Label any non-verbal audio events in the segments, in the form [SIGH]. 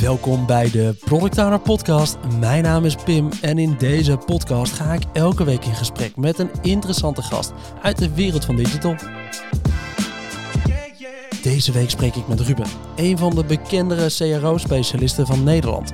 Welkom bij de Product Owner Podcast. Mijn naam is Pim en in deze podcast ga ik elke week in gesprek met een interessante gast uit de wereld van digital. Deze week spreek ik met Ruben, een van de bekendere CRO-specialisten van Nederland.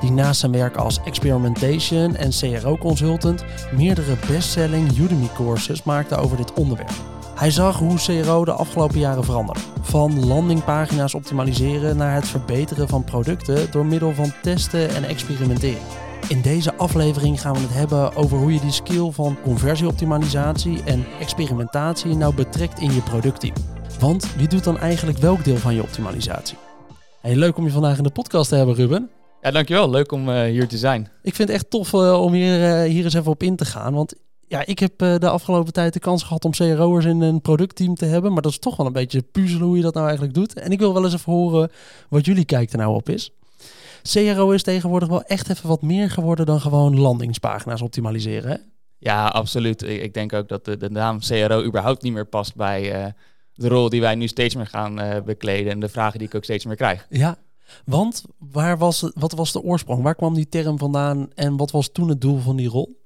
Die naast zijn werk als experimentation en CRO-consultant meerdere bestselling Udemy-courses maakte over dit onderwerp. Hij zag hoe CRO de afgelopen jaren veranderde. Van landingpagina's optimaliseren naar het verbeteren van producten door middel van testen en experimenteren. In deze aflevering gaan we het hebben over hoe je die skill van conversieoptimalisatie en experimentatie nou betrekt in je productteam. Want wie doet dan eigenlijk welk deel van je optimalisatie? Hey, leuk om je vandaag in de podcast te hebben, Ruben. Ja, dankjewel. Leuk om uh, hier te zijn. Ik vind het echt tof uh, om hier, uh, hier eens even op in te gaan. Want ja, ik heb de afgelopen tijd de kans gehad om CRO'ers in een productteam te hebben. Maar dat is toch wel een beetje puzzelen hoe je dat nou eigenlijk doet. En ik wil wel eens even horen wat jullie kijk er nou op is. CRO is tegenwoordig wel echt even wat meer geworden dan gewoon landingspagina's optimaliseren. Hè? Ja, absoluut. Ik denk ook dat de, de naam CRO überhaupt niet meer past bij de rol die wij nu steeds meer gaan uh, bekleden en de vragen die ik ook steeds meer krijg. Ja, want waar was wat was de oorsprong? Waar kwam die term vandaan en wat was toen het doel van die rol?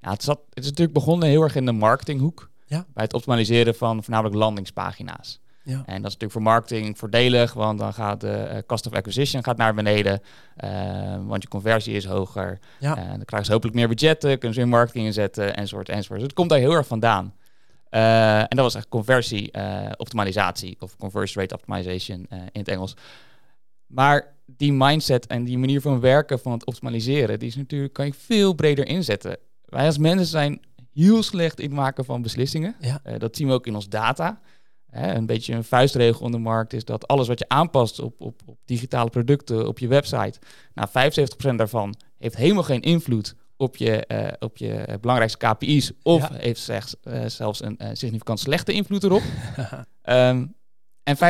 Ja, het, zat, het is natuurlijk begonnen heel erg in de marketinghoek. Ja. Bij het optimaliseren van voornamelijk landingspagina's. Ja. En dat is natuurlijk voor marketing voordelig, want dan gaat de uh, cost of acquisition gaat naar beneden, uh, want je conversie is hoger. Ja. En dan krijgen ze hopelijk meer budgetten, kunnen ze in marketing inzetten, enzovoort, enzovoort. Dus het komt daar heel erg vandaan. Uh, en dat was echt conversie-optimalisatie of conversion rate optimization in het Engels. Maar die mindset en die manier van werken van het optimaliseren, die is natuurlijk, kan je veel breder inzetten. Wij als mensen zijn heel slecht in het maken van beslissingen. Ja. Uh, dat zien we ook in ons data. Hè, een beetje een vuistregel in de markt is dat alles wat je aanpast op, op, op digitale producten, op je website, nou 75% daarvan heeft helemaal geen invloed op je, uh, op je belangrijkste KPI's of ja. heeft slechts, uh, zelfs een significant slechte invloed erop. um, [LAUGHS] en 25%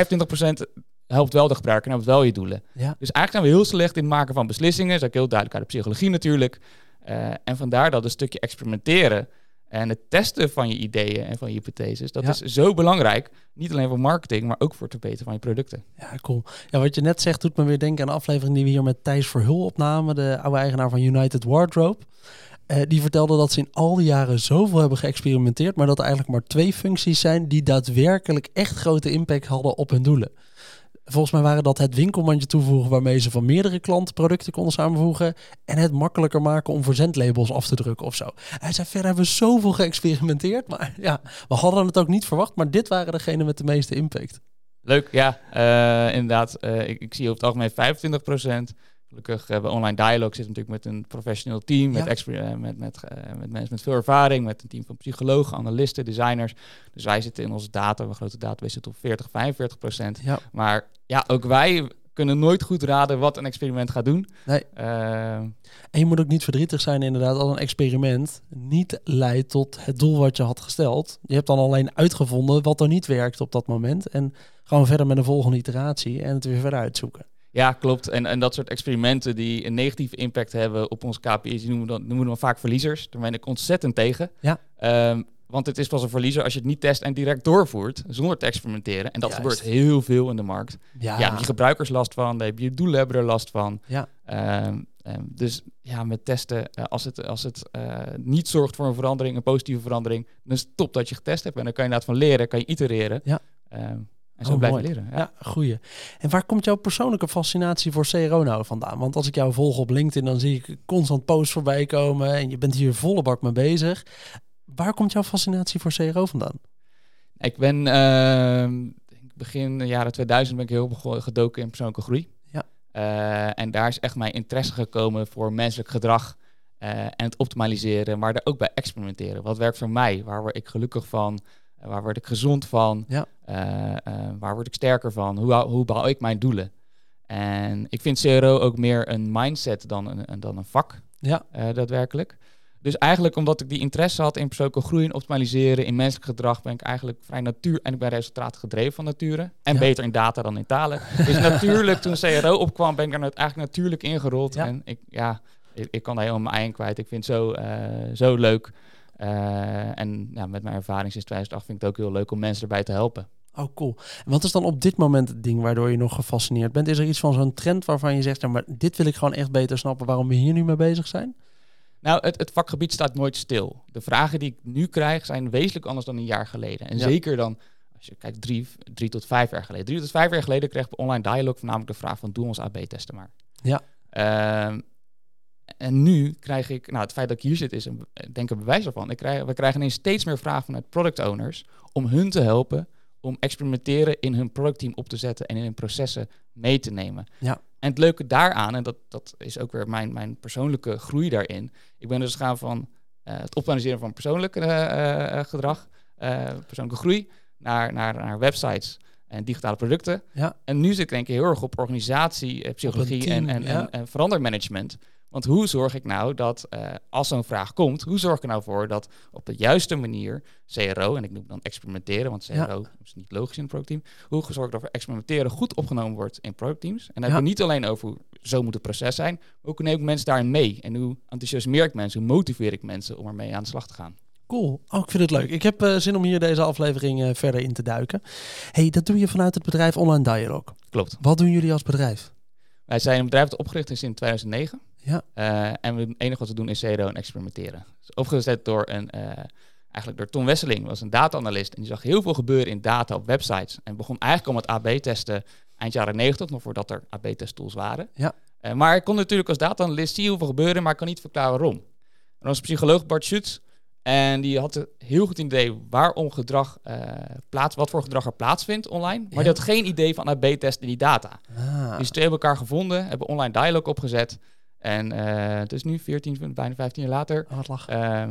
helpt wel de gebruiker en helpt wel je doelen. Ja. Dus eigenlijk zijn we heel slecht in het maken van beslissingen. Dat is ook heel duidelijk uit de psychologie natuurlijk. Uh, en vandaar dat een stukje experimenteren en het testen van je ideeën en van je hypotheses, dat ja. is zo belangrijk. Niet alleen voor marketing, maar ook voor het verbeteren van je producten. Ja, cool. Ja, wat je net zegt doet me weer denken aan de aflevering die we hier met Thijs Verhul opnamen, de oude eigenaar van United Wardrobe. Uh, die vertelde dat ze in al die jaren zoveel hebben geëxperimenteerd, maar dat er eigenlijk maar twee functies zijn die daadwerkelijk echt grote impact hadden op hun doelen. Volgens mij waren dat het winkelmandje toevoegen waarmee ze van meerdere klanten producten konden samenvoegen. En het makkelijker maken om verzendlabels af te drukken of zo. Hij zei, verder hebben we zoveel geëxperimenteerd. Maar ja, we hadden het ook niet verwacht. Maar dit waren degene met de meeste impact. Leuk, ja. Uh, inderdaad, uh, ik, ik, zie over het algemeen 25 procent. Gelukkig hebben online dialogue zit natuurlijk met een professioneel team, met, ja. uh, met, met, met mensen met veel ervaring, met een team van psychologen, analisten, designers. Dus wij zitten in onze data, een grote database zit op 40, 45 procent. Ja. Maar ja, ook wij kunnen nooit goed raden wat een experiment gaat doen. Nee. Uh, en je moet ook niet verdrietig zijn inderdaad als een experiment niet leidt tot het doel wat je had gesteld. Je hebt dan alleen uitgevonden wat er niet werkt op dat moment en gewoon verder met een volgende iteratie en het weer verder uitzoeken. Ja, klopt. En, en dat soort experimenten die een negatieve impact hebben op onze KPI's, die noemen we dan, noemen we dan vaak verliezers. Daar ben ik ontzettend tegen. Ja. Um, want het is pas een verliezer als je het niet test en direct doorvoert zonder te experimenteren. En dat Juist. gebeurt heel veel in de markt. Ja. ja, je gebruikers last van, de je doelen hebben er last van. Ja. Um, um, dus ja, met testen, uh, als het, als het uh, niet zorgt voor een verandering, een positieve verandering, dan is het top dat je getest hebt. En dan kan je inderdaad van leren, kan je itereren. Ja. Um, en zo oh, blijven mooi. leren. Ja. ja, goeie. En waar komt jouw persoonlijke fascinatie voor CRO nou vandaan? Want als ik jou volg op LinkedIn, dan zie ik constant posts voorbij komen en je bent hier volle bak mee bezig. Waar komt jouw fascinatie voor CRO vandaan? Ik ben uh, begin jaren 2000 ben ik heel gedoken in persoonlijke groei. Ja. Uh, en daar is echt mijn interesse gekomen voor menselijk gedrag uh, en het optimaliseren, maar daar ook bij experimenteren. Wat werkt voor mij? Waar word ik gelukkig van? waar word ik gezond van? Ja. waar word ik sterker van? Hoe, hoe behaal ik mijn doelen? En ik vind CRO ook meer een mindset dan een, dan een vak, ja. daadwerkelijk. Dus eigenlijk omdat ik die interesse had in persoonlijke groei en optimaliseren, in menselijk gedrag, ben ik eigenlijk vrij natuur en ik ben resultaat gedreven van nature. En beter in data dan in talen. dus [LAUGHS] natuurlijk, toen CRO opkwam, ben ik er eigenlijk natuurlijk ingerold. Ja. En ik, ja, ik, ik, kan daar helemaal mijn eigen kwijt. Ik vind het zo, uh, zo leuk. Uh, en ja, met mijn ervaring sinds 2008 vind ik het ook heel leuk om mensen erbij te helpen. Oh, cool. En wat is dan op dit moment het ding waardoor je nog gefascineerd bent? Is er iets van zo'n trend waarvan je zegt, ja, maar dit wil ik gewoon echt beter snappen waarom we hier nu mee bezig zijn? Nou, het, het vakgebied staat nooit stil. De vragen die ik nu krijg zijn wezenlijk anders dan een jaar geleden. En zeker dan, als je kijkt, drie, drie tot vijf jaar geleden. Drie tot vijf jaar geleden kreeg ik online dialog voornamelijk de vraag van doe ons AB-testen maar. Ja. Ehm, en nu krijg ik, nou het feit dat ik hier zit is een, denk een bewijs ervan. Ik krijg, we krijgen ineens steeds meer vragen vanuit product owners om hun te helpen om experimenteren in hun productteam op te zetten en in hun processen mee te nemen. Ja. En het leuke daaraan, en dat, dat is ook weer mijn, mijn persoonlijke groei daarin. Ik ben dus gaan van uh, het optimaliseren van persoonlijk uh, gedrag, persoonlijke groei, naar, naar, naar websites en digitale producten. Ja. En nu zit ik denk ik heel erg op organisatie, psychologie en, en, en, en verandermanagement. Want hoe zorg ik nou dat uh, als zo'n vraag komt, hoe zorg ik er nou voor dat op de juiste manier CRO, en ik noem dan experimenteren, want CRO is niet logisch in het productteam, hoe zorg ik dat voor experimenteren goed opgenomen wordt in productteams. En dan hebben we niet alleen over hoe zo moet het proces zijn, maar ook neem ik mensen daarin mee. En hoe enthousiasmeer ik mensen, hoe motiveer ik mensen om ermee aan de slag te gaan. Cool. Oh, ik vind het leuk. Ik heb uh, zin om hier deze aflevering uh, verder in te duiken. hey, dat doe je vanuit het bedrijf Online Dialog. Klopt. Wat doen jullie als bedrijf? Wij zijn een bedrijf dat opgericht is in 2009. Ja. Uh, en het enige wat we doen is CRO en experimenteren. Dus opgezet door een, uh, eigenlijk door Tom Wesseling, was een data-analyst. En die zag heel veel gebeuren in data op websites. En begon eigenlijk om het AB-testen eind jaren 90, nog voordat er AB-testtools waren. Ja. Uh, maar ik kon natuurlijk als data-analyst zien hoeveel gebeuren, maar ik kan niet verklaren waarom. En was psycholoog Bart Schutz. En die had een heel goed idee waarom gedrag uh, plaats, wat voor gedrag er plaatsvindt online. Maar ja. die had geen idee van AB-testen in die data. Ah. Dus twee hebben elkaar gevonden, hebben online dialog opgezet. En uh, het is nu 14, bijna 15 jaar later. Oh,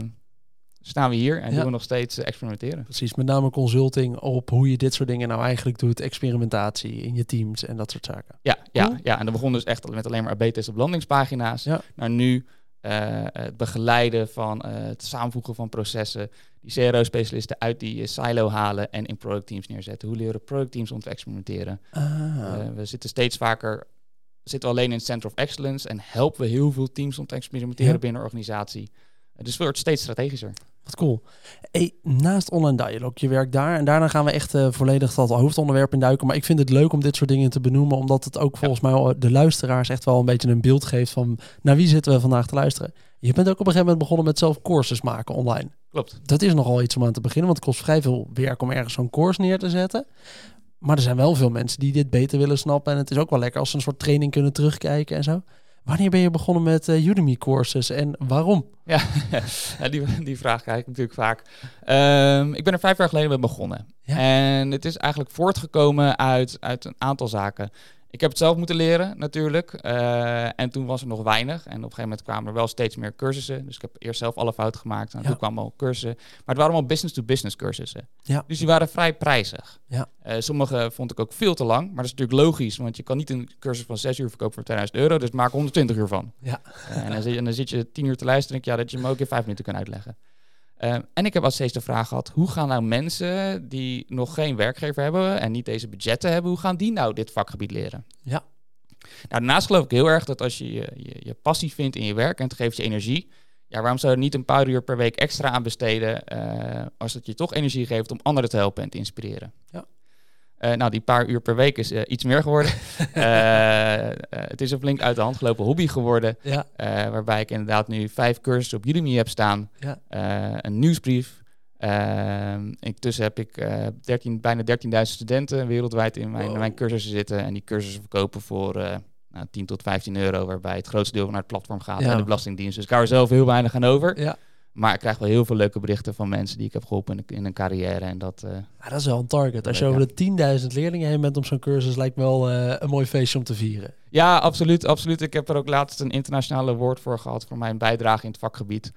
staan we hier en ja. doen we nog steeds experimenteren. Precies, met name consulting op hoe je dit soort dingen nou eigenlijk doet. Experimentatie in je teams en dat soort zaken. Ja, ja, ja. en dat begon dus echt met alleen maar AB-tests op landingspagina's. Ja. Naar nu uh, het begeleiden van het samenvoegen van processen. Die CRO-specialisten uit die silo halen en in productteams neerzetten. Hoe leren productteams om te experimenteren? Ah. we zitten steeds vaker zitten we alleen in het Center of Excellence en helpen we heel veel teams om te experimenteren Ja. binnen een organisatie. Dus het wordt steeds strategischer. Wat cool. Hey, naast online dialog, je werkt daar en daarna gaan we echt uh, volledig dat hoofdonderwerp induiken. Maar ik vind het leuk om dit soort dingen te benoemen, omdat het ook volgens ja. mij de luisteraars echt wel een beetje een beeld geeft van naar wie zitten we vandaag te luisteren. Je bent ook op een gegeven moment begonnen met zelf courses maken online. Klopt. Dat is nogal iets om aan te beginnen, want het kost vrij veel werk om ergens zo'n course neer te zetten. Maar er zijn wel veel mensen die dit beter willen snappen. En het is ook wel lekker als ze een soort training kunnen terugkijken en zo. Wanneer ben je begonnen met uh, Udemy courses en waarom? [LAUGHS] Ja, die, die vraag krijg ik natuurlijk vaak. Um, ik ben er vijf jaar geleden mee begonnen. Ja. En het is eigenlijk voortgekomen uit, uit een aantal zaken. Ik heb het zelf moeten leren, natuurlijk. Uh, en toen was er nog weinig. En op een gegeven moment kwamen er wel steeds meer cursussen. Dus ik heb eerst zelf alle fouten gemaakt. En Ja. toen kwamen al cursussen. Maar het waren allemaal business-to-business cursussen. Ja. Dus die waren vrij prijzig. Ja. Uh, sommige vond ik ook veel te lang. Maar dat is natuurlijk logisch. Want je kan niet een cursus van 6 uur verkopen voor 2000 euro. Dus maak er 120 uur van. Ja. Uh, en, dan zit, en dan zit je 10 uur te luisteren. En denk je, ja, dat je hem ook in 5 minuten kan uitleggen. Uh, en ik heb als steeds de vraag gehad, hoe gaan nou mensen die nog geen werkgever hebben en niet deze budgetten hebben, hoe gaan die nou dit vakgebied leren? Ja. Nou, daarnaast geloof ik heel erg dat als je je, je, je passie vindt in je werk en het geeft je energie, ja, waarom zou je er niet een paar uur per week extra aan besteden uh, als het je toch energie geeft om anderen te helpen en te inspireren? Ja. Uh, nou, die paar uur per week is uh, iets meer geworden. uh, [LAUGHS] het is een flink uit de hand gelopen hobby geworden. Ja. waarbij ik inderdaad nu vijf cursussen op Udemy heb staan. Ja. een nieuwsbrief. intussen heb ik 13, bijna 13.000 studenten wereldwijd in mijn, Wow. mijn cursussen zitten. En die cursussen verkopen voor nou, 10 tot 15 euro. Waarbij het grootste deel naar het platform gaat Ja. en de Belastingdienst. Dus ik hou er zelf heel weinig aan over. Ja. Maar ik krijg wel heel veel leuke berichten van mensen die ik heb geholpen in, in een carrière. En dat, uh, dat is wel een target. Als je over de 10.000 leerlingen heen bent op zo'n cursus, lijkt me wel uh, een mooi feestje om te vieren. Ja, absoluut, absoluut. Ik heb er ook laatst een internationale award voor gehad voor mijn bijdrage in het vakgebied.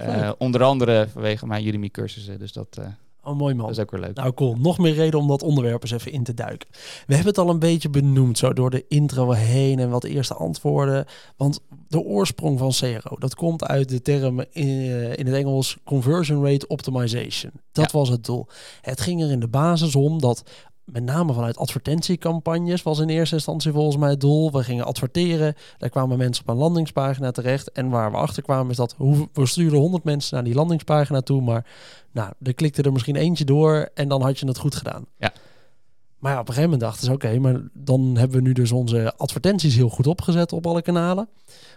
Uh, onder andere vanwege mijn Udemy cursussen. Dus dat, oh, mooi man. dat is ook weer leuk. Nou cool, nog meer reden om dat onderwerp eens even in te duiken. We hebben het al een beetje benoemd, zo door de intro heen en wat eerste antwoorden. Want de oorsprong van CRO, dat komt uit de term in, uh, in het Engels conversion rate optimization. Dat ja. was het doel. Het ging er in de basis om dat met name vanuit advertentiecampagnes was in eerste instantie volgens mij het doel. We gingen adverteren, daar kwamen mensen op een landingspagina terecht. En waar we achter kwamen is dat we stuurden 100 mensen naar die landingspagina toe, maar nou, er klikte er misschien eentje door en dan had je het goed gedaan. Ja. Maar ja, op een gegeven moment dachten ze, oké, maar dan hebben we nu dus onze advertenties heel goed opgezet op alle kanalen.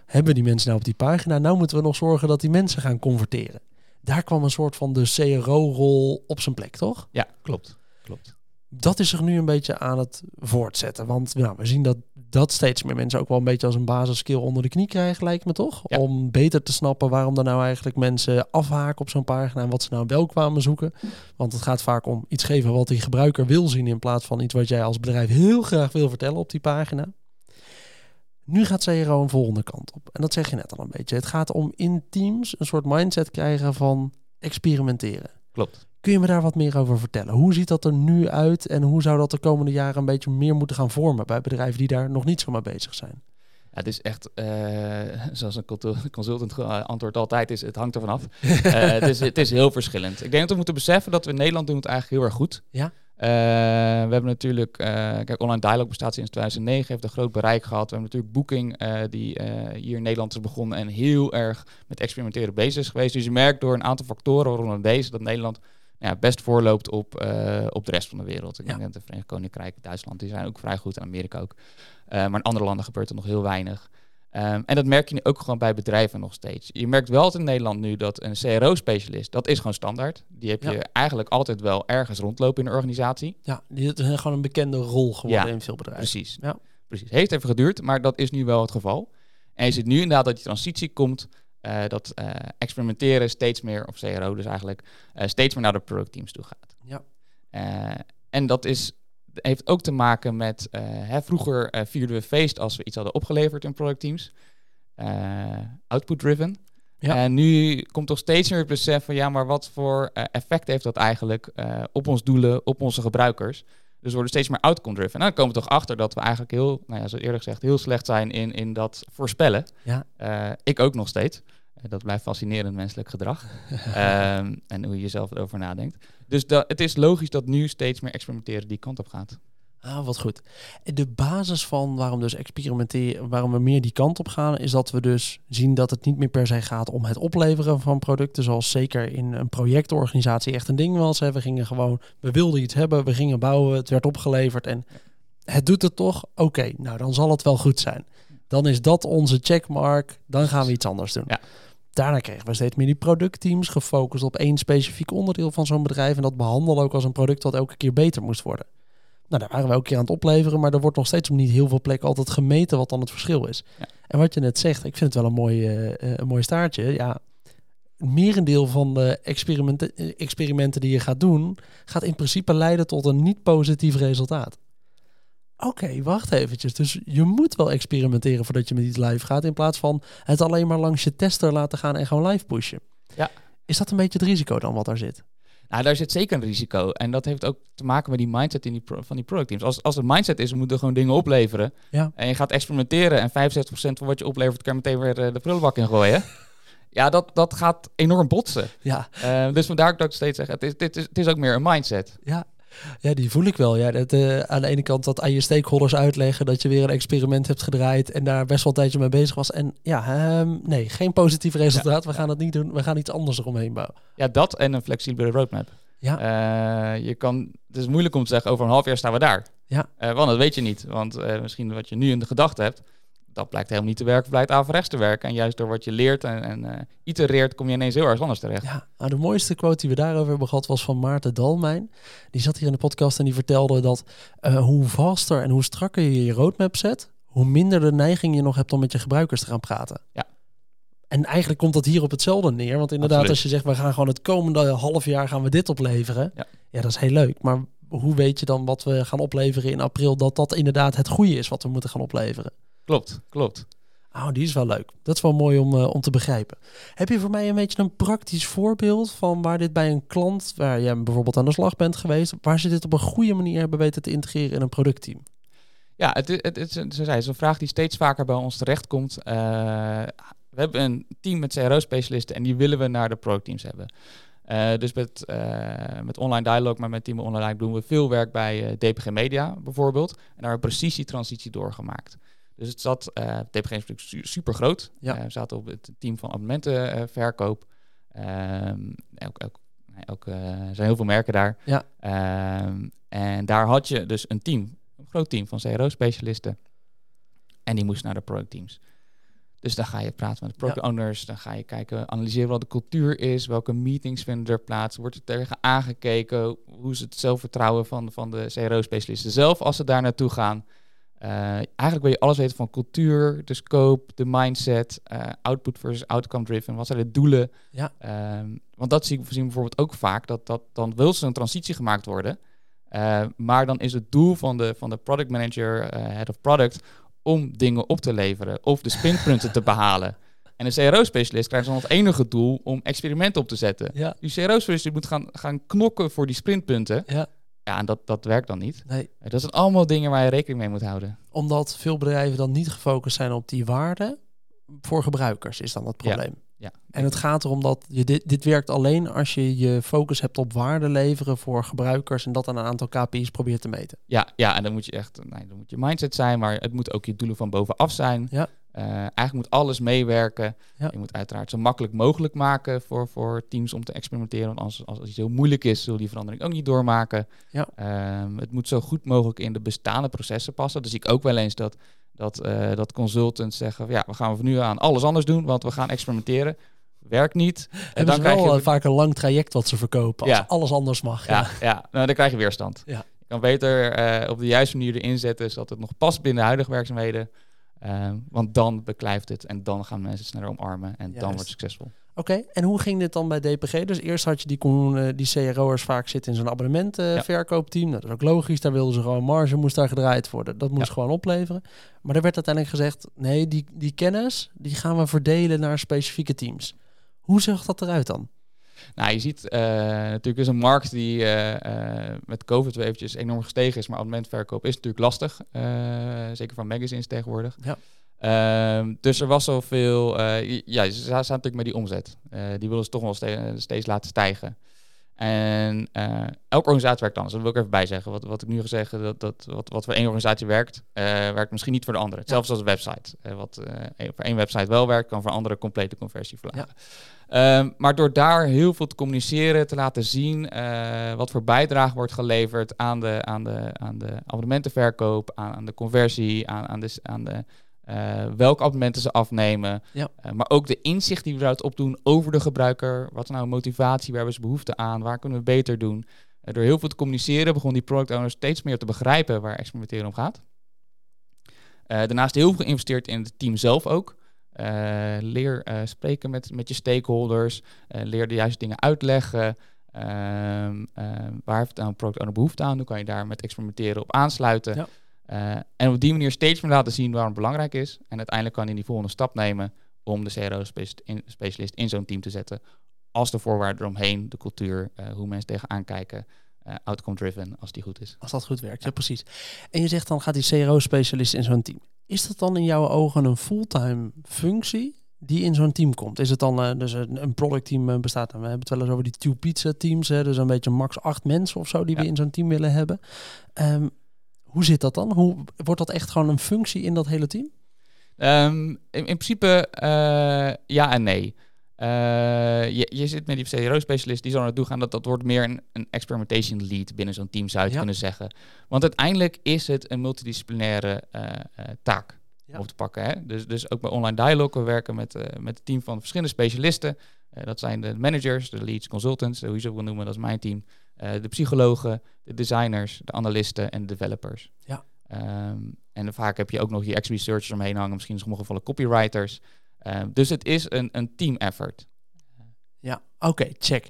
Hebben we die mensen nou op die pagina? Nou moeten we nog zorgen dat die mensen gaan converteren. Daar kwam een soort van de CRO-rol op zijn plek, toch? Ja, klopt. klopt dat is zich nu een beetje aan het voortzetten. Want nou, we zien dat dat steeds meer mensen ook wel een beetje als een basisskill onder de knie krijgen, lijkt me toch? Om beter te snappen waarom er nou eigenlijk mensen afhaken op zo'n pagina en wat ze nou wel kwamen zoeken. Want het gaat vaak om iets geven wat die gebruiker wil zien in plaats van iets wat jij als bedrijf heel graag wil vertellen op die pagina. Nu gaat CRO een volgende kant op. En dat zeg je net al een beetje. Het gaat om in teams een soort mindset krijgen van experimenteren. Klopt. Kun je me daar wat meer over vertellen? Hoe ziet dat er nu uit en hoe zou dat de komende jaren een beetje meer moeten gaan vormen bij bedrijven die daar nog niet zo mee bezig zijn? Ja, het is echt, uh, [LAUGHS] zoals een consultant antwoord altijd is, het hangt ervan af. uh, [LAUGHS] het, is, het is heel verschillend. Ik denk dat we moeten beseffen dat we in Nederland doen het eigenlijk heel erg goed. Ja. Uh, we hebben natuurlijk, kijk, Online Dialog bestaat sinds 2009, heeft een groot bereik gehad. We hebben natuurlijk Booking, die hier in Nederland is begonnen en heel erg met experimenteren bezig is geweest. Dus je merkt door een aantal factoren, waaronder deze, dat Nederland ja, best voorloopt op, uh, op de rest van de wereld. Ik denk dat de Verenigd Koninkrijk, Duitsland, die zijn ook vrij goed en Amerika ook. Uh, maar in andere landen gebeurt er nog heel weinig. Um, en dat merk je nu ook gewoon bij bedrijven nog steeds. Je merkt wel in Nederland nu dat een CRO-specialist, dat is gewoon standaard. Die heb je eigenlijk altijd wel ergens rondlopen in de organisatie. Ja, die is gewoon een bekende rol geworden ja, in veel bedrijven. Precies. Ja. precies. Heeft even geduurd, maar dat is nu wel het geval. En je ziet nu inderdaad dat die transitie komt uh, dat uh, experimenteren steeds meer, of CRO dus eigenlijk, uh, steeds meer naar de productteams toe gaat. Ja. en dat is, heeft ook te maken met, hè, vroeger vierden we feest als we iets hadden opgeleverd in productteams. output-driven. Ja. En nu komt toch steeds meer het besef van, ja, maar wat voor effect heeft dat eigenlijk op ons doelen, op onze gebruikers? Dus we worden steeds meer outcome-driven. En dan komen we toch achter dat we eigenlijk heel, nou ja, zoals eerder gezegd, heel slecht zijn in, in dat voorspellen. Ja. Uh, ik ook nog steeds. Uh, dat blijft fascinerend menselijk gedrag. um, [LAUGHS] en hoe je zelf erover nadenkt. Dus dat, het is logisch dat nu steeds meer experimenteren die kant op gaat. Ah, wat goed. De basis van waarom dus experimenteren, waarom we meer die kant op gaan, is dat we dus zien dat het niet meer per se gaat om het opleveren van producten, zoals zeker in een projectorganisatie echt een ding was. Hè. We gingen gewoon, we wilden iets hebben, we gingen bouwen, het werd opgeleverd en het doet het toch? Oké, nou dan zal het wel goed zijn. Dan is dat onze checkmark, dan gaan we iets anders doen. Ja. Daarna kregen we steeds meer die productteams gefocust op één specifiek onderdeel van zo'n bedrijf en dat behandelen ook als een product dat elke keer beter moest worden. Nou, daar waren we ook een keer aan het opleveren, maar er wordt nog steeds op niet heel veel plekken altijd gemeten wat dan het verschil is. Ja. En wat je net zegt, ik vind het wel een mooi, uh, een mooi staartje. Ja, merendeel van de experimenten, experimenten die je gaat doen, gaat in principe leiden tot een niet positief resultaat. Oké, wacht eventjes. Dus je moet wel experimenteren voordat je met iets live gaat, in plaats van het alleen maar langs je tester laten gaan en gewoon live pushen. Ja. Is dat een beetje het risico dan wat daar zit? Nou, daar zit zeker een risico. En dat heeft ook te maken met die mindset in die van die productteams. Als, als het mindset is, we moeten gewoon dingen opleveren. Ja. En je gaat experimenteren en 65% van wat je oplevert, kan je meteen weer eh, de prullenbak in gooien. [LAUGHS] ja, dat, dat gaat enorm botsen. Ja. Uh, dus vandaar dat ik steeds zeg, het is, dit is, het is ook meer een mindset. Ja, ja, die voel ik wel. Ja, dat, uh, aan de ene kant dat aan je stakeholders uitleggen dat je weer een experiment hebt gedraaid en daar best wel een tijdje mee bezig was. En ja, um, nee, geen positief resultaat. we gaan het niet doen. We gaan iets anders eromheen bouwen. Ja, dat en een flexibele roadmap. Ja. Uh, je kan, het is moeilijk om te zeggen, over een half jaar staan we daar. Ja. Uh, want dat weet je niet. Want misschien wat je nu in de gedachte hebt, dat blijkt helemaal niet te werken, blijkt averechts te werken. En juist door wat je leert en, en uh, itereert, kom je ineens heel erg anders terecht. Ja, nou, de mooiste quote die we daarover hebben gehad was van Maarten Dalmijn. Die zat hier in de podcast en die vertelde dat uh, hoe vaster en hoe strakker je je roadmap zet, hoe minder de neiging je nog hebt om met je gebruikers te gaan praten. Ja. En eigenlijk komt dat hier op hetzelfde neer. Want inderdaad, Absoluut. als je zegt, we gaan gewoon het komende half jaar gaan we dit opleveren. Ja, ja dat is heel leuk. Maar hoe weet je dan wat we gaan opleveren in april, dat dat inderdaad het goede is wat we moeten gaan opleveren? Klopt, klopt. Oh, die is wel leuk. Dat is wel mooi om, uh, om te begrijpen. Heb je voor mij een beetje een praktisch voorbeeld van waar dit bij een klant, waar jij bijvoorbeeld aan de slag bent geweest, waar ze dit op een goede manier hebben weten te integreren in een productteam? Ja, het, het, het, is een vraag die steeds vaker bij ons terechtkomt. Uh, we hebben een team met CRO-specialisten en die willen we naar de productteams hebben. Uh, dus met, uh, met online dialog, maar met Team Online doen we veel werk bij DPG Media bijvoorbeeld. En daar hebben we precies die transitie doorgemaakt. Dus het zat, uh, DPG is natuurlijk super groot. Ja. Uh, we zaten op het team van abonnementenverkoop. Um, ook, ook, Ook, er zijn heel veel merken daar. Ja. Ehm, en daar had je dus een team, een groot team van CRO-specialisten. En die moesten naar de productteams. Dus dan ga je praten met de product owners, dan ga je kijken, analyseren wat de cultuur is, welke meetings vinden er plaats, wordt er tegen aangekeken, hoe is het zelfvertrouwen van, van de CRO-specialisten zelf als ze daar naartoe gaan. Uh, eigenlijk wil je alles weten van cultuur, de scope, de mindset, uh, output versus outcome driven, wat zijn de doelen. Ja. Uh, want dat zie ik zien bijvoorbeeld ook vaak, dat, dat dan wil ze een transitie gemaakt worden, uh, maar dan is het doel van de, van de product manager, head of product, om dingen op te leveren of de spinpunten te behalen. En een CRO-specialist krijgt dan het enige doel om experimenten op te zetten. Ja. Die CRO-specialist moet gaan, gaan knokken voor die sprintpunten. Ja. Ja, en dat, dat werkt dan niet. Nee. Dat zijn allemaal dingen waar je rekening mee moet houden. Omdat veel bedrijven dan niet gefocust zijn op die waarde voor gebruikers, is dan het probleem. Ja. En het gaat erom dat je dit, dit werkt alleen als je je focus hebt op waarde leveren voor gebruikers en dat aan een aantal KPI's probeert te meten. Ja, ja en dan moet je echt, nee, dan moet je mindset zijn, maar het moet ook je doelen van bovenaf zijn. Ja. Uh, eigenlijk moet alles meewerken. Ja. Je moet uiteraard zo makkelijk mogelijk maken voor, voor teams om te experimenteren. Want als, als, het heel moeilijk is, zullen die verandering ook niet doormaken. Ja. Um, het moet zo goed mogelijk in de bestaande processen passen. Dus zie ik ook wel eens dat dat, uh, dat consultants zeggen, ja, we gaan van nu aan alles anders doen, want we gaan experimenteren. Werkt niet. [LAUGHS] En dan krijg je vaak een lang traject wat ze verkopen, als Ja. alles anders mag. Ja, ja. Nou, dan krijg je weerstand. Ja. Je kan beter eh, op de juiste manier erin zetten, zodat het nog past binnen de huidige werkzaamheden. Ehm, want dan beklijft het en dan gaan mensen sneller omarmen en dan Juist. wordt het succesvol. Oké, en hoe ging dit dan bij DPG? Dus eerst had je die, eh, die CRO'ers vaak zitten in zo'n abonnementverkoopteam. Dat is ook logisch, daar wilden ze gewoon marge, moest daar gedraaid worden. Dat moest Ja. gewoon opleveren. Maar er werd uiteindelijk gezegd, nee, die, die kennis, die gaan we verdelen naar specifieke teams. Hoe zag dat eruit dan? Nou, je ziet eh, natuurlijk is een markt die eh, eh, met COVID weer eventjes enorm gestegen is, maar abonnementverkoop is natuurlijk lastig. zeker van magazines tegenwoordig. Ja. Ehm, dus er was zoveel, eh ja, ze staan natuurlijk met die omzet. Die willen ze toch wel ste- steeds laten stijgen. En elke organisatie werkt anders. Dat wil ik even bij zeggen. Wat, wat ik nu ga zeggen, dat, dat, wat, wat voor één organisatie werkt, werkt misschien niet voor de andere. Hetzelfde als een website. Wat voor één website wel werkt, kan voor andere complete conversie verlagen. Ehm, maar door daar heel veel te communiceren, te laten zien eh, wat voor bijdrage wordt geleverd aan de, aan de, aan de abonnementenverkoop, aan, aan de conversie, aan, aan de, aan de eh, welke abonnementen ze afnemen. Ja. Eh, maar ook de inzicht die we eruit opdoen over de gebruiker. Wat is nou motivatie, waar hebben ze behoefte aan, waar kunnen we beter doen. Door heel veel te communiceren begon die product owner steeds meer te begrijpen waar experimenteren om gaat. Daarnaast heel veel geïnvesteerd in het team zelf ook. Eh, leer eh, spreken met, met je stakeholders. eh, leer de juiste dingen uitleggen. Ehm, waar heeft nou een product owner behoefte aan? Hoe kan je daar met experimenteren op aansluiten? Ja. En op die manier steeds meer laten zien waarom het belangrijk is. En uiteindelijk kan hij die volgende stap nemen om de CRO-specialist in, specialist in zo'n team te zetten. Als de voorwaarden eromheen, de cultuur, hoe mensen tegenaan kijken, eh, outcome-driven, als die goed is. Als dat goed werkt, ja. precies. En je zegt dan gaat die CRO-specialist in zo'n team. Is dat dan in jouw ogen een fulltime functie die in zo'n team komt? Is het dan uh, dus een, een productteam uh, bestaat? dan? We hebben het wel eens over die two pizza teams, hè, dus een beetje max acht mensen of zo die Ja. we in zo'n team willen hebben. Ehm, hoe zit dat dan? Hoe, wordt dat echt gewoon een functie in dat hele team? Ehm, in, in principe eh, ja en nee. Eh, je, je zit met die CRO-specialist, die zal naartoe gaan. Dat, dat wordt meer een, een experimentation lead binnen zo'n team, zou je Ja. kunnen zeggen. Want uiteindelijk is het een multidisciplinaire eh, eh, taak Ja. om te pakken. Hè? Dus, dus ook bij online dialogue, we werken met, met een team van verschillende specialisten. Dat zijn de managers, de leads, consultants, hoe je ze wil noemen, dat is mijn team. De psychologen, de designers, de analisten en de developers. Ja. Ehm, en vaak heb je ook nog je ex-researchers omheen hangen, misschien in sommige gevallen copywriters. Ehm, dus het is een, een team effort. Ja, oké, check.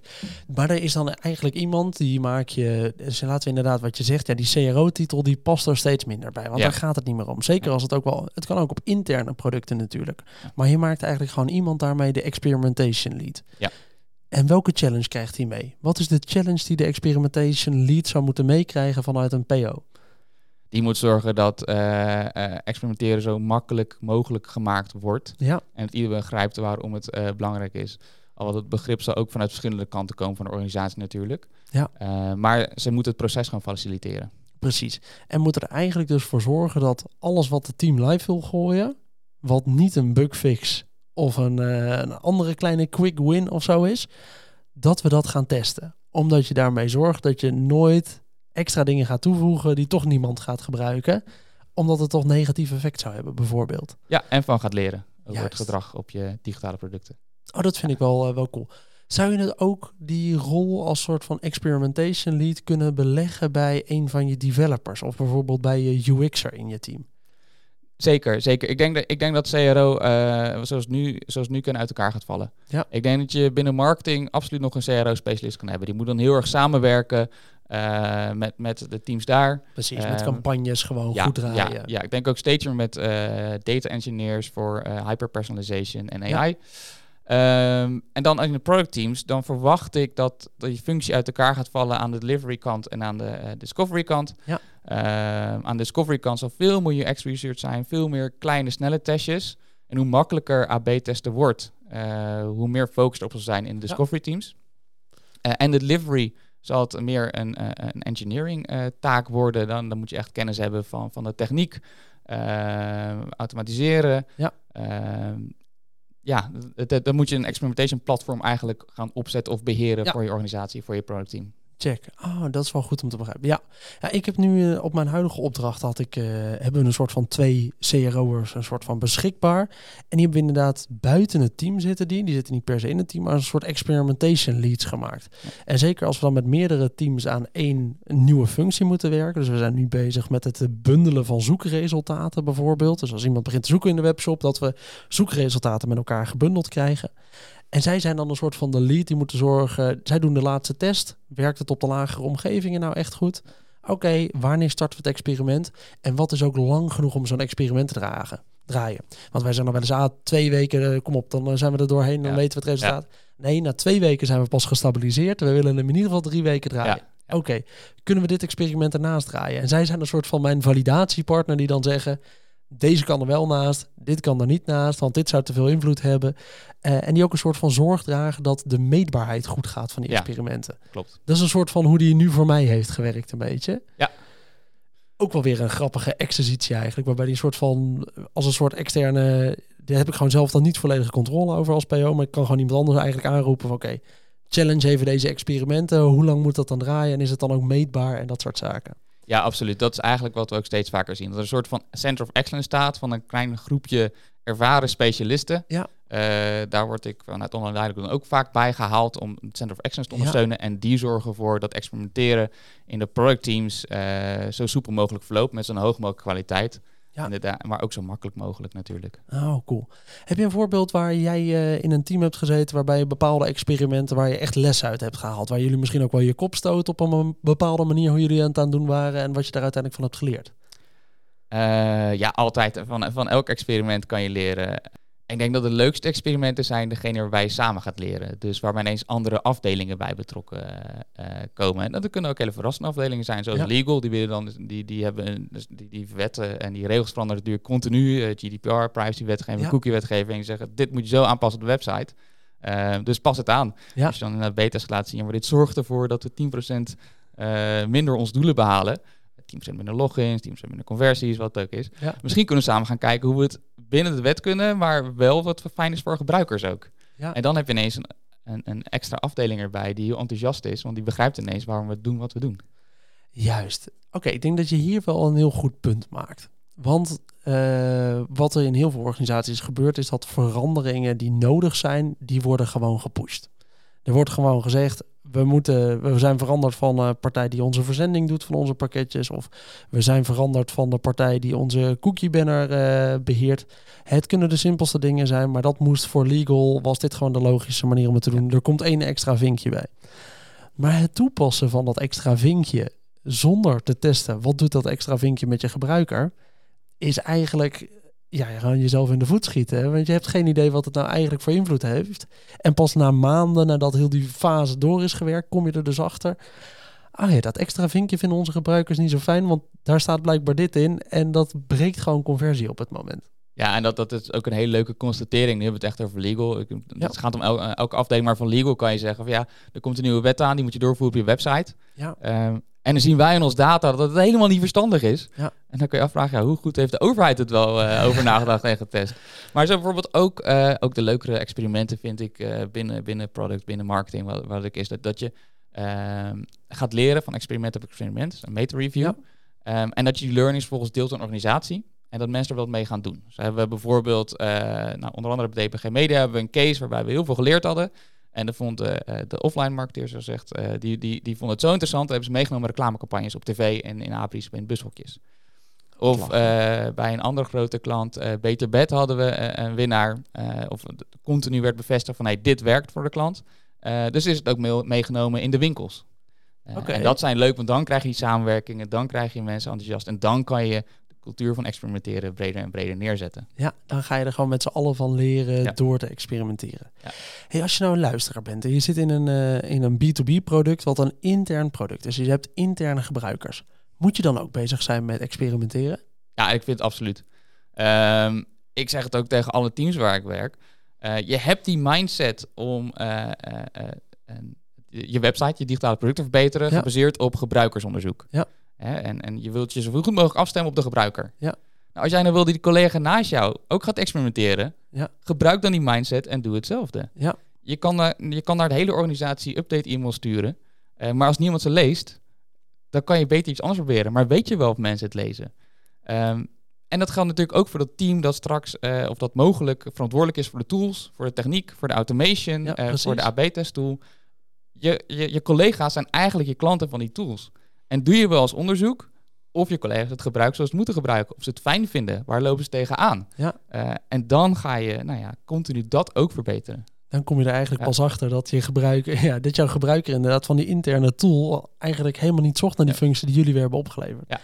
Maar er is dan eigenlijk iemand die maak je, dus laten we inderdaad wat je zegt, ja, die CRO-titel die past er steeds minder bij, want Ja. daar gaat het niet meer om. Zeker als het ook wel, het kan ook op interne producten natuurlijk. Maar je maakt eigenlijk gewoon iemand daarmee de experimentation lead. Ja. En welke challenge krijgt hij mee? Wat is de challenge die de experimentation lead zou moeten meekrijgen vanuit een PO? Die moet zorgen dat eh, eh, experimenteren zo makkelijk mogelijk gemaakt wordt. Ja, En dat iedereen begrijpt waarom het eh, belangrijk is. Al wat het begrip zal ook vanuit verschillende kanten komen van de organisatie natuurlijk. Ja. Maar ze moeten het proces gaan faciliteren. precies. En moet er eigenlijk dus voor zorgen dat alles wat het team live wil gooien, wat niet een bugfix of een, een andere kleine quick win of zo is, dat we dat gaan testen. Omdat je daarmee zorgt dat je nooit extra dingen gaat toevoegen die toch niemand gaat gebruiken. Omdat het toch negatief effect zou hebben, bijvoorbeeld. Ja, en van gaat leren over het gedrag op je digitale producten. Oh, dat vind ik wel, uh, wel cool. Zou je het ook die rol als soort van experimentation lead kunnen beleggen bij een van je developers of bijvoorbeeld bij je UX'er in je team? Zeker, zeker. Ik denk dat, ik denk dat CRO uh, zoals, nu, zoals nu kunnen uit elkaar gaat vallen. Ja. Ik denk dat je binnen marketing absoluut nog een CRO-specialist kan hebben. Die moet dan heel erg samenwerken uh, met, met de teams daar. Precies, met ehm, campagnes gewoon goed draaien. Ja, ja, ik denk ook steeds meer met uh, data engineers voor hyperpersonalization en AI. Um, en dan in de product teams, dan verwacht ik dat, dat je functie uit elkaar gaat vallen aan de delivery kant en aan de discovery kant. Ja. Uh, aan de discovery kant zal veel meer UX research zijn, veel meer kleine, snelle testjes. En hoe makkelijker AB-testen wordt, uh, hoe meer focus erop zal zijn in de discovery teams. Uh, en de delivery zal het meer een, eh, een engineering taak worden. Dan, dan moet je echt kennis hebben van, van de techniek, ehm, automatiseren. Ja. Ehm, ja, dan moet je een experimentation platform eigenlijk gaan opzetten of beheren voor je organisatie, voor je productteam. Check. Oh, dat is wel goed om te begrijpen. Ja, ja ik heb nu uh, op mijn huidige opdracht had ik, uh, hebben een soort van twee CRO'ers een soort van beschikbaar. En die hebben inderdaad buiten het team zitten die. Die zitten niet per se in het team, maar een soort experimentation leads gemaakt. En zeker als we dan met meerdere teams aan één nieuwe functie moeten werken. Dus we zijn nu bezig met het bundelen van zoekresultaten bijvoorbeeld. Dus als iemand begint te zoeken in de webshop, dat we zoekresultaten met elkaar gebundeld krijgen. En zij zijn dan een soort van de lead die moeten zorgen. Zij doen de laatste test. Werkt het op de lagere omgevingen nou echt goed? Oké, wanneer starten we het experiment? En wat is ook lang genoeg om zo'n experiment te dragen, draaien? Want wij zijn nog wel eens, ah, twee weken, eh, kom op, dan eh, zijn we er doorheen, dan weten we het resultaat. Nee, na twee weken zijn we pas gestabiliseerd. We willen hem in ieder geval drie weken draaien. Oké, kunnen we dit experiment ernaast draaien? En zij zijn een soort van mijn validatiepartner die dan zeggen deze kan er wel naast, dit kan er niet naast, want dit zou te veel invloed hebben. Uh, en die ook een soort van zorg dragen dat de meetbaarheid goed gaat van die experimenten. Klopt. Dat is een soort van hoe die nu voor mij heeft gewerkt, een beetje. Ja. Ook wel weer een grappige exercitie eigenlijk, waarbij die een soort van, als een soort externe, daar heb ik gewoon zelf dan niet volledige controle over als PO, maar ik kan gewoon iemand anders eigenlijk aanroepen van oké, challenge even deze experimenten, hoe lang moet dat dan draaien en is het dan ook meetbaar en dat soort zaken. Ja, absoluut. Dat is eigenlijk wat we ook steeds vaker zien. Dat er een soort van center of excellence staat van een klein groepje ervaren specialisten. Ja. Uh, daar word ik vanuit online leiding ook vaak bij gehaald om het Center of Excellence te ondersteunen. En die zorgen ervoor dat experimenteren in de productteams uh, zo soepel mogelijk verloopt met zo'n hoog mogelijke kwaliteit. Ja. maar ook zo makkelijk mogelijk natuurlijk. Oh, cool. Heb je een voorbeeld waar jij uh, in een team hebt gezeten waarbij je bepaalde experimenten waar je echt les uit hebt gehaald? Waar jullie misschien ook wel je kop stoot op een bepaalde manier hoe jullie aan het aan doen waren en wat je daar uiteindelijk van hebt geleerd? Uh, ja, altijd. Van, van elk experiment kan je leren. Ik denk dat de leukste experimenten zijn degene waarbij je samen gaat leren. Dus waar ineens andere afdelingen bij betrokken uh, komen. En dat kunnen ook hele verrassende afdelingen zijn, zoals legal. Die, willen dan, die, die hebben dus die, die wetten en die regels veranderen natuurlijk continu. Uh, GDPR, privacy-wetgeving, ja. cookie-wetgeving. Zeggen, dit moet je zo aanpassen op de website. dus pas het aan. Als je dan in de beta laat zien, maar dit zorgt ervoor dat we 10% minder ons doelen behalen. 10% minder logins, 10% minder conversies, wat het ook is. Misschien kunnen we samen gaan kijken hoe we het binnen de wet kunnen, maar wel wat fijn is voor gebruikers ook. Ja. En dan heb je ineens een, een, een, extra afdeling erbij die heel enthousiast is, want die begrijpt ineens waarom we doen wat we doen. Juist. Oké, ik denk dat je hier wel een heel goed punt maakt. Want uh, wat er in heel veel organisaties gebeurt, is dat veranderingen die nodig zijn, die worden gewoon gepusht. Er wordt gewoon gezegd, we, moeten, we zijn veranderd van de partij die onze verzending doet van onze pakketjes. Of we zijn veranderd van de partij die onze cookie banner uh, beheert. Het kunnen de simpelste dingen zijn, maar dat moest voor legal, was dit gewoon de logische manier om het te doen. Er komt één extra vinkje bij. Maar het toepassen van dat extra vinkje zonder te testen, wat doet dat extra vinkje met je gebruiker, is eigenlijk ja, gewoon jezelf in de voet schieten. Want je hebt geen idee wat het nou eigenlijk voor invloed heeft. En pas na maanden, nadat heel die fase door is gewerkt, kom je er dus achter. Ah ja, dat extra vinkje vinden onze gebruikers niet zo fijn, want daar staat blijkbaar dit in. En dat breekt gewoon conversie op het moment. Ja, en dat, dat is ook een hele leuke constatering. Nu hebben we het echt over legal. Het gaat om elke afdeling, maar van legal kan je zeggen van ja, er komt een nieuwe wet aan, die moet je doorvoeren op je website. Ja. Ehm, en dan zien wij in ons data dat het helemaal niet verstandig is. Ja. En dan kun je afvragen, ja, hoe goed heeft de overheid het wel uh, [LAUGHS] over nagedacht en getest? Maar zo bijvoorbeeld ook, uh, ook de leukere experimenten vind ik uh, binnen, binnen product, binnen marketing, wat, wat ik is, dat, dat je ehm, gaat leren van experiment op experiment, dus een meta-review. Ehm, en dat je die learnings volgens deelt aan een organisatie. En dat mensen er wat mee gaan doen. Dus hebben we bijvoorbeeld, nou, onder andere bij DPG Media hebben we een case waarbij we heel veel geleerd hadden. En dan vond de, uh, de offline marketeer, zo zegt, uh, die, die, die vond het zo interessant. hebben ze meegenomen reclamecampagnes op tv en in APRI's in bushokjes. Of bij een andere grote klant, Beter Bed, hadden we een winnaar. of continu werd bevestigd van, hey, dit werkt voor de klant. dus is het ook meegenomen in de winkels. Okay. En dat zijn leuk, want dan krijg je samenwerkingen, dan krijg je mensen enthousiast. En dan kan je cultuur van experimenteren breder en breder neerzetten. Ja, dan ga je er gewoon met z'n allen van leren door te experimenteren. Ja. Hey, als je nou een luisteraar bent en je zit in een, uh, in een B2B product, wat een intern product is, dus je hebt interne gebruikers. Moet je dan ook bezig zijn met experimenteren? Ja, ik vind het absoluut. Um, ik zeg het ook tegen alle teams waar ik werk. Uh, je hebt die mindset om uh, je website, je digitale producten verbeteren, gebaseerd op gebruikersonderzoek. Ja. Hè? En, en je wilt je zo goed mogelijk afstemmen op de gebruiker. Ja. Nou, als jij nou wil dat die collega naast jou ook gaat experimenteren, ja. gebruik dan die mindset en doe hetzelfde. Ja. Je, kan naar, je kan naar de hele organisatie update-e-mail sturen, uh, maar als niemand ze leest, dan kan je beter iets anders proberen. Maar weet je wel of mensen het lezen? Um, en dat geldt natuurlijk ook voor dat team dat straks, uh, of dat mogelijk verantwoordelijk is voor de tools, voor de techniek, voor de automation, ja, uh, voor de AB-test tool. Je, je, je collega's zijn eigenlijk je klanten van die tools. En doe je wel als onderzoek of je collega's het gebruiken zoals ze het moeten gebruiken. Of ze het fijn vinden. Waar lopen ze tegenaan? Ja. Uh, en dan ga je nou ja, continu dat ook verbeteren. Dan kom je er eigenlijk pas achter dat je gebruiker, [LAUGHS] ja, dat jouw gebruiker inderdaad van die interne tool eigenlijk helemaal niet zocht naar die functie die jullie weer hebben opgeleverd. Ja.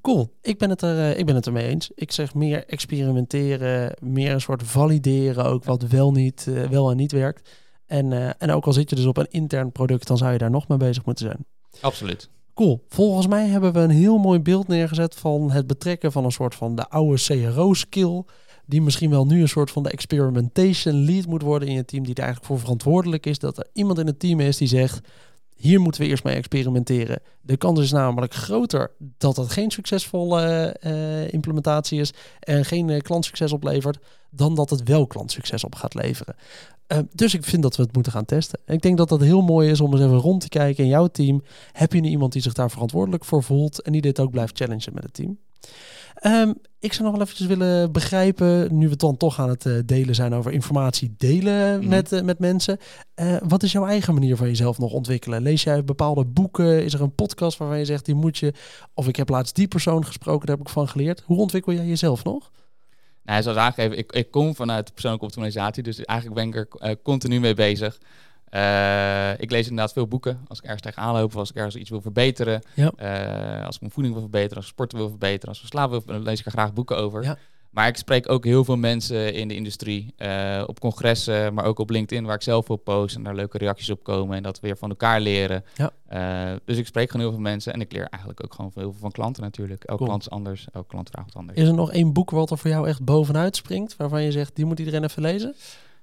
Cool, ik ben, het er, uh, ik ben het ermee eens. Ik zeg meer experimenteren, meer een soort valideren ook wat wel, niet, uh, wel en niet werkt. En, en ook al zit je dus op een intern product, dan zou je daar nog mee bezig moeten zijn. Absoluut. Cool. Volgens mij hebben we een heel mooi beeld neergezet van het betrekken van een soort van de oude CRO-skill. Die misschien wel nu een soort van de experimentation lead moet worden in je team. Die er eigenlijk voor verantwoordelijk is. Dat er iemand in het team is die zegt: hier moeten we eerst mee experimenteren. De kans is namelijk groter dat het geen succesvolle uh, implementatie is en geen uh, klantsucces oplevert, dan dat het wel klantsucces op gaat leveren. Uh, dus ik vind dat we het moeten gaan testen. En ik denk dat dat heel mooi is om eens even rond te kijken in jouw team. Heb je nu iemand die zich daar verantwoordelijk voor voelt en die dit ook blijft challengen met het team? Um, ik zou nog wel eventjes willen begrijpen, nu we dan toch aan het uh, delen zijn over informatie delen mm. met, uh, met mensen. Uh, wat is jouw eigen manier van jezelf nog ontwikkelen? Lees jij bepaalde boeken? Is er een podcast waarvan je zegt, die moet je... Of ik heb laatst die persoon gesproken, daar heb ik van geleerd. Hoe ontwikkel jij jezelf nog? Nou, zoals aangegeven, ik, ik kom vanuit persoonlijke optimalisatie, dus eigenlijk ben ik er continu mee bezig. Uh, ik lees inderdaad veel boeken. Als ik ergens tegenaan loop, of als ik ergens iets wil verbeteren. Ja. Uh, als ik mijn voeding wil verbeteren, als ik sporten wil verbeteren, als ik slaap wil, dan lees ik er graag boeken over. Ja. Maar ik spreek ook heel veel mensen in de industrie, uh, op congressen, maar ook op LinkedIn, waar ik zelf op post en daar leuke reacties op komen en dat we weer van elkaar leren. Ja. dus ik spreek gewoon heel veel mensen en ik leer eigenlijk ook gewoon heel veel van klanten natuurlijk. Elke klant is anders, elke klant vraagt anders. Is er nog één boek wat er voor jou echt bovenuit springt, waarvan je zegt, die moet iedereen even lezen?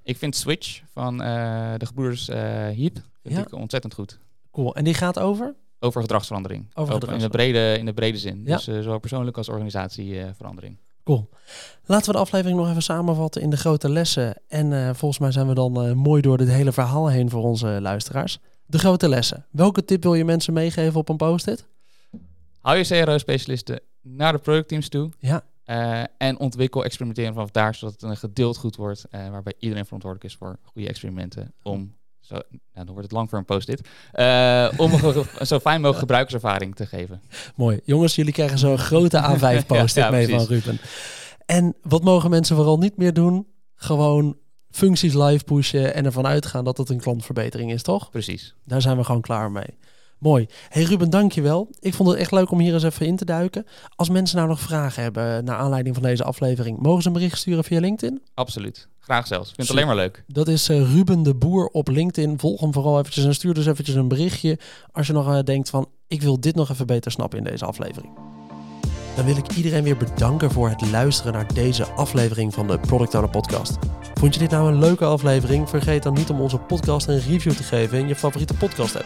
Ik vind Switch van uh, de gebroeders Heap vind ik ontzettend goed. Cool. En die gaat over? Over gedragsverandering. Over, gedragsverandering. In, de brede, in de brede zin. Ja. Dus zowel persoonlijk als organisatieverandering. Cool. Laten we de aflevering nog even samenvatten in de grote lessen. En volgens mij zijn we dan mooi door dit hele verhaal heen voor onze luisteraars. De grote lessen. Welke tip wil je mensen meegeven op een post-it? Hou je CRO-specialisten naar de productteams toe. Ja. Uh, en ontwikkel experimenteren vanaf daar, zodat het een gedeeld goed wordt, waarbij iedereen verantwoordelijk is voor goede experimenten. Om, zo, nou, dan wordt het lang voor een post-it, uh, om een zo fijn mogelijk gebruikerservaring te geven. Mooi. Jongens, jullie krijgen zo'n grote [LAUGHS] A5 post-it mee van Ruben. En wat mogen mensen vooral niet meer doen? Gewoon functies live pushen en ervan uitgaan dat het een klantverbetering is, toch? Precies. Daar zijn we gewoon klaar mee. Mooi. Hey Ruben, dankjewel. Ik vond het echt leuk om hier eens even in te duiken. Als mensen nou nog vragen hebben naar aanleiding van deze aflevering, mogen ze een bericht sturen via LinkedIn? Absoluut. Graag zelfs. Ik vind het alleen maar leuk. Dat is uh, Ruben de Boer op LinkedIn. Volg hem vooral eventjes en stuur dus eventjes een berichtje als je nog uh, denkt van ik wil dit nog even beter snappen in deze aflevering. Dan wil ik iedereen weer bedanken voor het luisteren naar deze aflevering van de Product Owner Podcast. Vond je dit nou een leuke aflevering? Vergeet dan niet om onze podcast een review te geven in je favoriete podcast app.